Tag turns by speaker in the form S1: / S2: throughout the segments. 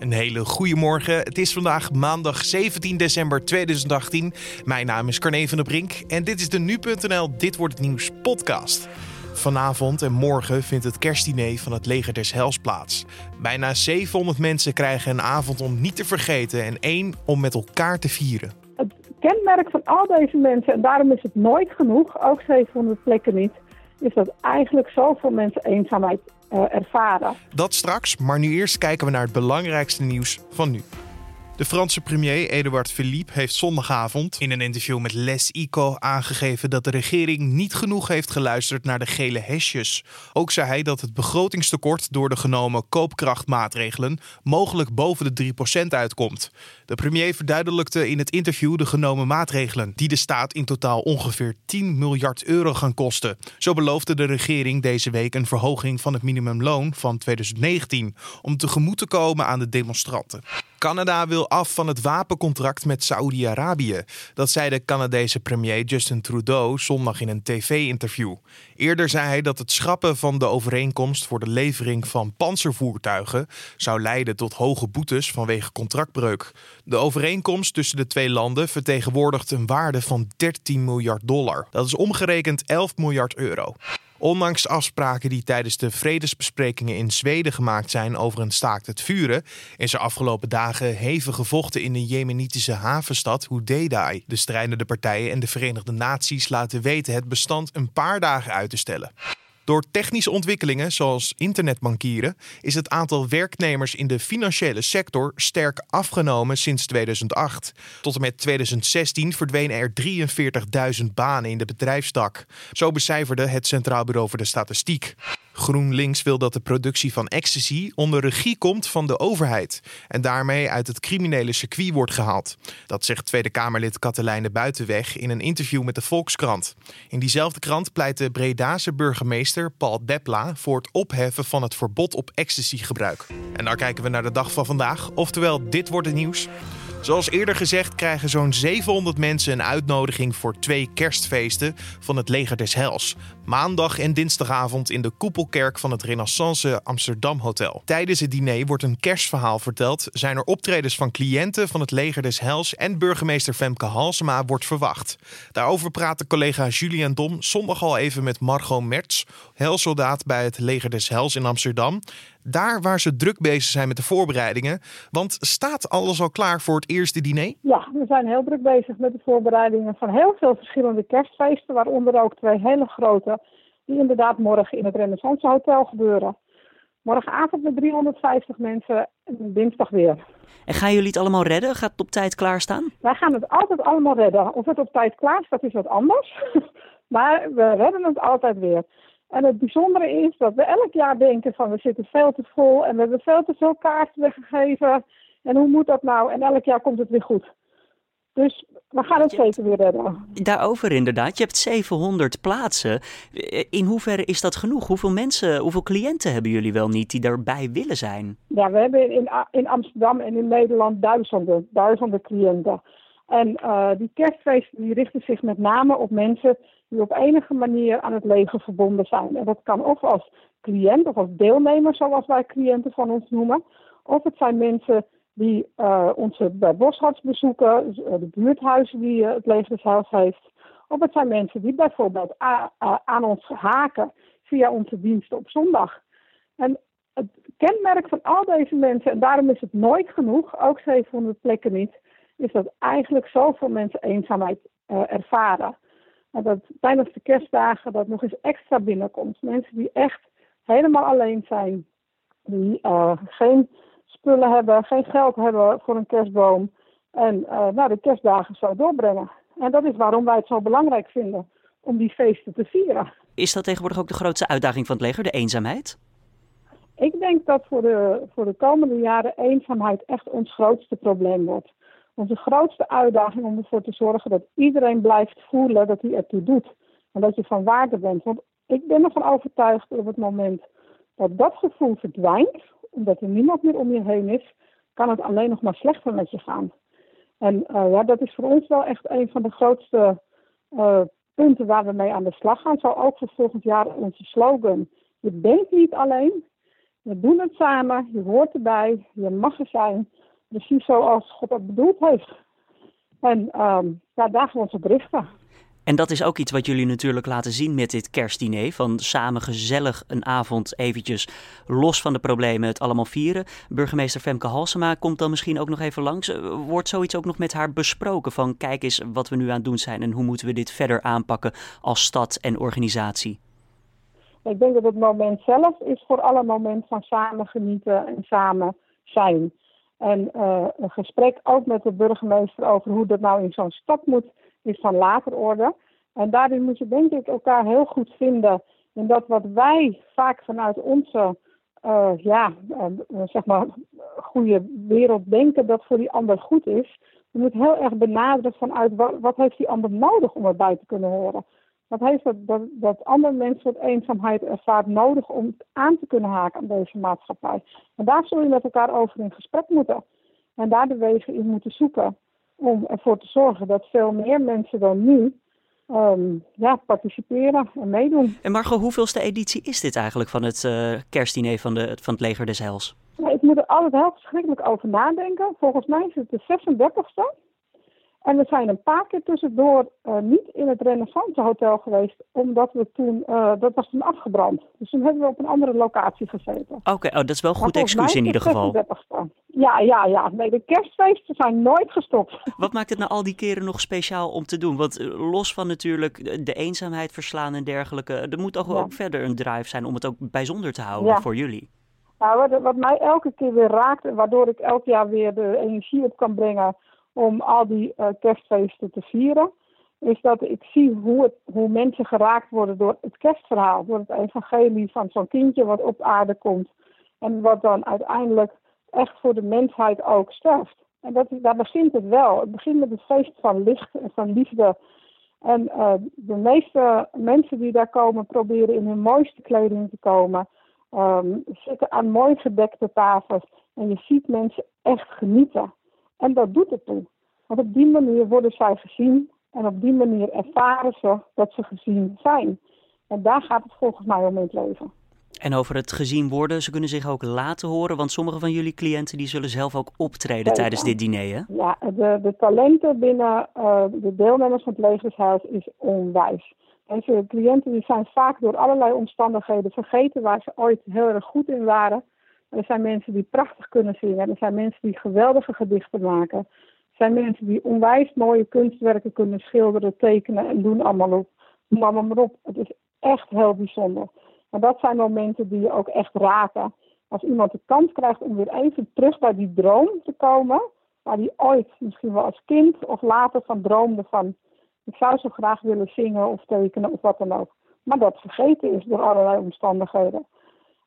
S1: Een hele goede morgen. Het is vandaag maandag 17 december 2018. Mijn naam is Carne van der Brink en dit is de Nu.nl Dit Wordt Het Nieuws podcast. Vanavond en morgen vindt het kerstdiner van het Leger des Hels plaats. Bijna 700 mensen krijgen een avond om niet te vergeten en één om met elkaar te vieren.
S2: Het kenmerk van al deze mensen, en daarom is het nooit genoeg, ook 700 plekken niet, is dat eigenlijk zoveel mensen eenzaamheid uh, ervaren.
S1: Dat straks, maar nu eerst kijken we naar het belangrijkste nieuws van nu. De Franse premier Edouard Philippe heeft zondagavond in een interview met Les Ico aangegeven dat de regering niet genoeg heeft geluisterd naar de gele hesjes. Ook zei hij dat het begrotingstekort door de genomen koopkrachtmaatregelen mogelijk boven de 3% uitkomt. De premier verduidelijkte in het interview de genomen maatregelen, die de staat in totaal ongeveer 10 miljard euro gaan kosten. Zo beloofde de regering deze week een verhoging van het minimumloon van 2019 om tegemoet te komen aan de demonstranten. Canada wil af van het wapencontract met Saoedi-Arabië. Dat zei de Canadese premier Justin Trudeau zondag in een tv-interview. Eerder zei hij dat het schrappen van de overeenkomst voor de levering van panzervoertuigen zou leiden tot hoge boetes vanwege contractbreuk. De overeenkomst tussen de twee landen vertegenwoordigt een waarde van 13 miljard dollar. Dat is omgerekend 11 miljard euro. Ondanks afspraken die tijdens de vredesbesprekingen in Zweden gemaakt zijn over een staakt het vuren, is er afgelopen dagen hevig gevochten in de Jemenitische havenstad Hudaydah. De strijdende partijen en de Verenigde Naties laten weten het bestand een paar dagen uit te stellen. Door technische ontwikkelingen zoals internetbankieren is het aantal werknemers in de financiële sector sterk afgenomen sinds 2008. Tot en met 2016 verdwenen er 43.000 banen in de bedrijfstak. Zo becijferde het Centraal Bureau voor de Statistiek. GroenLinks wil dat de productie van ecstasy onder regie komt van de overheid en daarmee uit het criminele circuit wordt gehaald. Dat zegt Tweede Kamerlid Katelijne Buitenweg in een interview met de Volkskrant. In diezelfde krant pleit de Bredase burgemeester Paul Depla voor het opheffen van het verbod op ecstasygebruik. En dan kijken we naar de dag van vandaag, oftewel dit wordt het nieuws. Zoals eerder gezegd krijgen zo'n 700 mensen een uitnodiging voor twee kerstfeesten van het Leger des Hels. Maandag en dinsdagavond in de koepelkerk van het Renaissance Amsterdam Hotel. Tijdens het diner wordt een kerstverhaal verteld, zijn er optredens van cliënten van het Leger des Hels en burgemeester Femke Halsema wordt verwacht. Daarover praatte collega Julian Dom zondag al even met Margot Merts, helsoldaat bij het Leger des Hels in Amsterdam daar waar ze druk bezig zijn met de voorbereidingen. Want staat alles al klaar voor het eerste diner?
S2: Ja, we zijn heel druk bezig met de voorbereidingen van heel veel verschillende kerstfeesten. Waaronder ook twee hele grote, die inderdaad morgen in het Renaissance Hotel gebeuren. Morgenavond met 350 mensen en dinsdag weer.
S3: En gaan jullie het allemaal redden? Gaat het op tijd klaarstaan?
S2: Wij gaan het altijd allemaal redden. Of het op tijd klaar staat, is wat anders. maar we redden het altijd weer. En het bijzondere is dat we elk jaar denken van we zitten veel te vol en we hebben veel te veel kaarten weggegeven. En hoe moet dat nou? En elk jaar komt het weer goed. Dus we gaan het zeker weer redden.
S3: Daarover inderdaad. Je hebt 700 plaatsen. In hoeverre is dat genoeg? Hoeveel mensen, hoeveel cliënten hebben jullie wel niet die daarbij willen zijn?
S2: Ja, we hebben in, in Amsterdam en in Nederland duizenden, duizenden cliënten. En uh, die kerstfeesten die richten zich met name op mensen die op enige manier aan het leger verbonden zijn. En dat kan of als cliënt of als deelnemer, zoals wij cliënten van ons noemen. Of het zijn mensen die uh, onze bij bezoeken, eh, de buurthuizen die het leger heeft. Of het zijn mensen die bijvoorbeeld aan ons haken via onze diensten op zondag. En het kenmerk van al deze mensen, en daarom is het nooit genoeg, ook 700 plekken niet, is dat eigenlijk zoveel mensen eenzaamheid ervaren. En dat tijdens de kerstdagen dat nog eens extra binnenkomt. Mensen die echt helemaal alleen zijn. Die uh, geen spullen hebben, geen geld hebben voor een kerstboom. En uh, nou, de kerstdagen zo doorbrengen. En dat is waarom wij het zo belangrijk vinden om die feesten te vieren.
S3: Is dat tegenwoordig ook de grootste uitdaging van het leger, de eenzaamheid?
S2: Ik denk dat voor de, voor de komende jaren eenzaamheid echt ons grootste probleem wordt onze grootste uitdaging om ervoor te zorgen dat iedereen blijft voelen dat hij ertoe doet. En dat je van waarde bent. Want ik ben ervan overtuigd op het moment dat dat gevoel verdwijnt, omdat er niemand meer om je heen is, kan het alleen nog maar slechter met je gaan. En uh, ja, dat is voor ons wel echt een van de grootste uh, punten waar we mee aan de slag gaan. Zo ook voor volgend jaar onze slogan. Je bent niet alleen, We doen het samen, je hoort erbij, je mag er zijn, precies zoals God dat bedoeld heeft. En um, ja, daar gaan we ons op richten.
S3: En dat is ook iets wat jullie natuurlijk laten zien met dit kerstdiner. Van samen gezellig een avond eventjes los van de problemen het allemaal vieren. Burgemeester Femke Halsema komt dan misschien ook nog even langs. Eh, wordt zoiets ook nog met haar besproken van kijk eens wat we nu aan het doen zijn en hoe moeten we dit verder aanpakken als stad en organisatie?
S2: Ik denk dat het moment zelf is voor alle moment van samen genieten en samen zijn. En uh, een gesprek ook met de burgemeester over hoe dat nou in zo'n stad moet, is van later orde. En daarin moet je denk ik elkaar heel goed vinden in dat wat wij vaak vanuit onze uh, ja, uh, zeg maar, goede wereld denken dat voor die ander goed is. Je moet heel erg benaderen vanuit wat, wat heeft die ander nodig om erbij te kunnen horen. Wat heeft dat, dat, dat andere mensen wat eenzaamheid ervaart nodig om aan te kunnen haken aan deze maatschappij. En daar zul je met elkaar over in gesprek moeten. En daar de wegen in moeten zoeken om ervoor te zorgen dat veel meer mensen dan nu um, ja, participeren en meedoen.
S3: En Margot, hoeveelste editie is dit eigenlijk van het uh, kerstdiner van, de, van het Leger des Hels?
S2: Nou, ik moet er altijd heel verschrikkelijk over nadenken. Volgens mij is het de 36e. En we zijn een paar keer tussendoor uh, niet in het Renaissance Hotel geweest, omdat we toen, uh, dat was toen afgebrand. Dus toen hebben we op een andere locatie gezeten.
S3: Oké, okay, oh, dat is wel een goed excuus in ieder geval.
S2: Ja, ja, ja. Nee, de kerstfeesten zijn nooit gestopt.
S3: Wat maakt het nou al die keren nog speciaal om te doen? Want uh, los van natuurlijk de eenzaamheid verslaan en dergelijke, er moet toch ja. ook verder een drive zijn om het ook bijzonder te houden ja. voor jullie.
S2: Nou, wat, wat mij elke keer weer raakt en waardoor ik elk jaar weer de energie op kan brengen om al die uh, kerstfeesten te vieren, is dat ik zie hoe, het, hoe mensen geraakt worden door het kerstverhaal, door het evangelie van zo'n kindje wat op aarde komt en wat dan uiteindelijk echt voor de mensheid ook sterft. En dat, daar begint het wel. Het begint met het feest van licht en van liefde. En uh, de meeste mensen die daar komen proberen in hun mooiste kleding te komen. Um, zitten aan mooi gedekte tafels. En je ziet mensen echt genieten. En dat doet het toe. Want op die manier worden zij gezien en op die manier ervaren ze dat ze gezien zijn. En daar gaat het volgens mij om in het leven.
S3: En over het gezien worden, ze kunnen zich ook laten horen, want sommige van jullie cliënten die zullen zelf ook optreden tijdens dit diner, hè?
S2: Ja, de, de talenten binnen uh, de deelnemers van het Legershuis is onwijs. Deze cliënten die zijn vaak door allerlei omstandigheden vergeten waar ze ooit heel erg goed in waren. Er zijn mensen die prachtig kunnen zingen. Er zijn mensen die geweldige gedichten maken. Er zijn mensen die onwijs mooie kunstwerken kunnen schilderen, tekenen en doen allemaal op. Noem maar op. Het is echt heel bijzonder. Maar dat zijn momenten die je ook echt raken. Als iemand de kans krijgt om weer even terug bij die droom te komen, waar die ooit misschien wel als kind of later van droomde van ik zou zo graag willen zingen of tekenen of wat dan ook. Maar dat vergeten is door allerlei omstandigheden.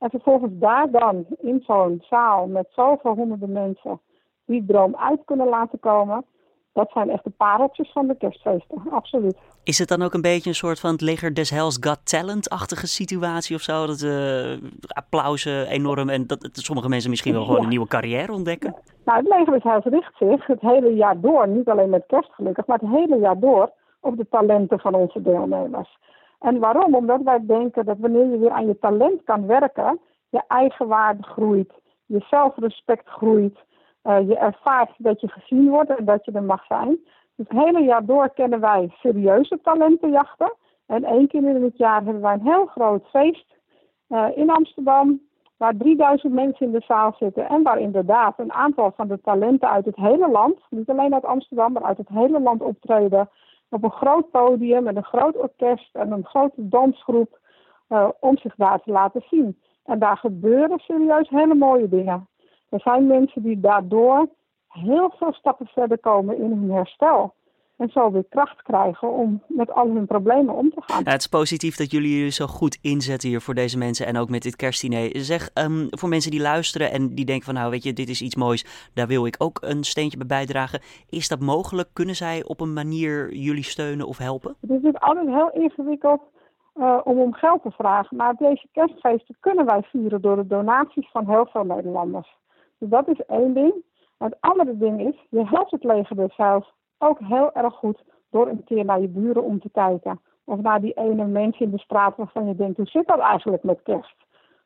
S2: En vervolgens daar dan in zo'n zaal met zoveel honderden mensen die droom uit kunnen laten komen. Dat zijn echt de pareltjes van de kerstfeesten, absoluut.
S3: Is het dan ook een beetje een soort van het leger des hels got talent-achtige situatie of zo? Dat uh, applausen enorm en dat, dat, sommige mensen misschien wel gewoon een nieuwe carrière ontdekken?
S2: Nou, het leger des hels richt zich het hele jaar door, niet alleen met kerst gelukkig, maar het hele jaar door op de talenten van onze deelnemers. En waarom? Omdat wij denken dat wanneer je weer aan je talent kan werken, je eigenwaarde groeit, je zelfrespect groeit, uh, je ervaart dat je gezien wordt en dat je er mag zijn. Dus het hele jaar door kennen wij serieuze talentenjachten. En één keer in het jaar hebben wij een heel groot feest uh, in Amsterdam, waar 3000 mensen in de zaal zitten en waar inderdaad een aantal van de talenten uit het hele land, niet alleen uit Amsterdam, maar uit het hele land optreden op een groot podium met een groot orkest en een grote dansgroep uh, om zich daar te laten zien. En daar gebeuren serieus hele mooie dingen. Er zijn mensen die daardoor heel veel stappen verder komen in hun herstel. En zo weer kracht krijgen om met al hun problemen om te gaan.
S3: Ja, het is positief dat jullie je zo goed inzetten hier voor deze mensen en ook met dit kerstdiner. Zeg, um, voor mensen die luisteren en die denken van nou weet je, dit is iets moois, daar wil ik ook een steentje bij bijdragen. Is dat mogelijk? Kunnen zij op een manier jullie steunen of helpen?
S2: Het is natuurlijk altijd heel ingewikkeld uh, om om geld te vragen. Maar deze kerstfeesten kunnen wij vieren door de donaties van heel veel Nederlanders. Dus dat is één ding. het andere ding is, je helpt het leger dus zelfs ook heel erg goed door een keer naar je buren om te kijken. Of naar die ene mens in de straat waarvan je denkt, hoe zit dat eigenlijk met kerst?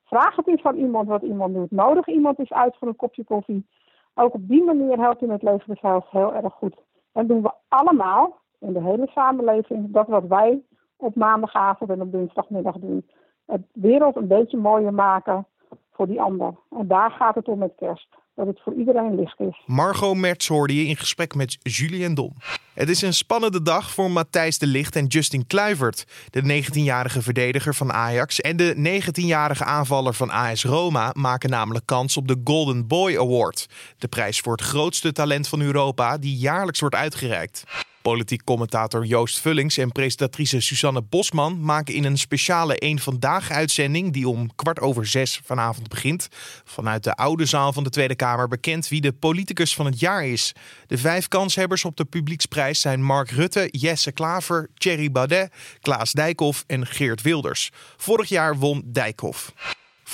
S2: vraag het eens van iemand wat iemand doet. Nodig iemand is uit voor een kopje koffie. Ook op die manier helpt je het leven heel erg goed. En doen we allemaal in de hele samenleving dat wat wij op maandagavond en op dinsdagmiddag doen. Het wereld een beetje mooier maken voor die ander. En daar gaat het om met kerst. Dat het voor iedereen licht is.
S1: Margot Merts hoorde je in gesprek met Julien Dom. Het is een spannende dag voor Matthijs de Licht en Justin Kluivert. De 19-jarige verdediger van Ajax en de 19-jarige aanvaller van AS Roma maken namelijk kans op de Golden Boy Award. De prijs voor het grootste talent van Europa die jaarlijks wordt uitgereikt. Politiek commentator Joost Vullings en presentatrice Susanne Bosman maken in een speciale Eén Vandaag uitzending die om kwart over zes vanavond begint. Vanuit de oude zaal van de Tweede Kamer bekend wie de politicus van het jaar is. De vijf kanshebbers op de publieksprijs zijn Mark Rutte, Jesse Klaver, Thierry Baudet, Klaas Dijkhoff en Geert Wilders. Vorig jaar won Dijkhoff.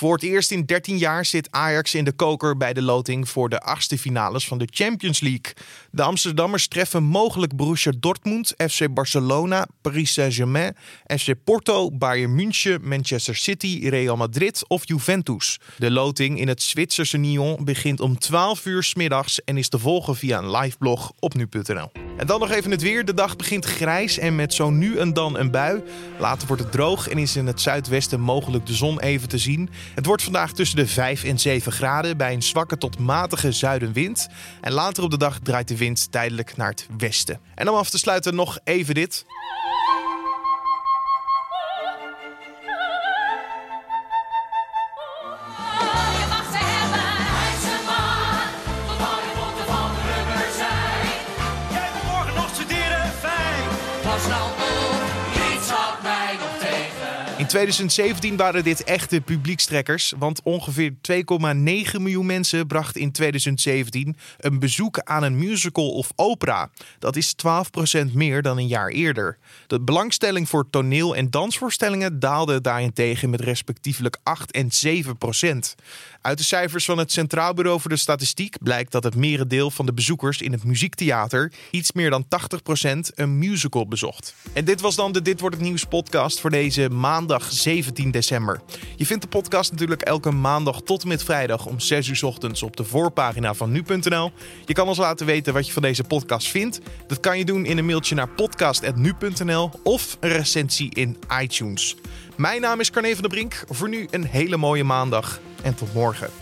S1: Voor het eerst in 13 jaar zit Ajax in de koker bij de loting voor de achtste finales van de Champions League. De Amsterdammers treffen mogelijk Borussia Dortmund, FC Barcelona, Paris Saint-Germain, FC Porto, Bayern München, Manchester City, Real Madrid of Juventus. De loting in het Zwitserse Nyon begint om 12 uur s middags en is te volgen via een liveblog op nu.nl. En dan nog even het weer. De dag begint grijs en met zo nu en dan een bui. Later wordt het droog en is in het zuidwesten mogelijk de zon even te zien. Het wordt vandaag tussen de 5 en 7 graden bij een zwakke tot matige zuidenwind. En later op de dag draait de wind tijdelijk naar het westen. En om af te sluiten nog even dit. 2017 waren dit echte publiekstrekkers, want ongeveer 2,9 miljoen mensen brachten in 2017 een bezoek aan een musical of opera. Dat is 12% meer dan een jaar eerder. De belangstelling voor toneel- en dansvoorstellingen daalde daarentegen met respectievelijk 8 en 7%. Uit de cijfers van het Centraal Bureau voor de Statistiek blijkt dat het merendeel van de bezoekers in het muziektheater, iets meer dan 80%, een musical bezocht. En dit was dan de Dit wordt het nieuws podcast voor deze maandag 17 december. Je vindt de podcast natuurlijk elke maandag tot en met vrijdag om 6 uur ochtends op de voorpagina van nu.nl. Je kan ons laten weten wat je van deze podcast vindt. Dat kan je doen in een mailtje naar podcast.nu.nl of een recensie in iTunes. Mijn naam is Carne van der Brink. Voor nu een hele mooie maandag en tot morgen.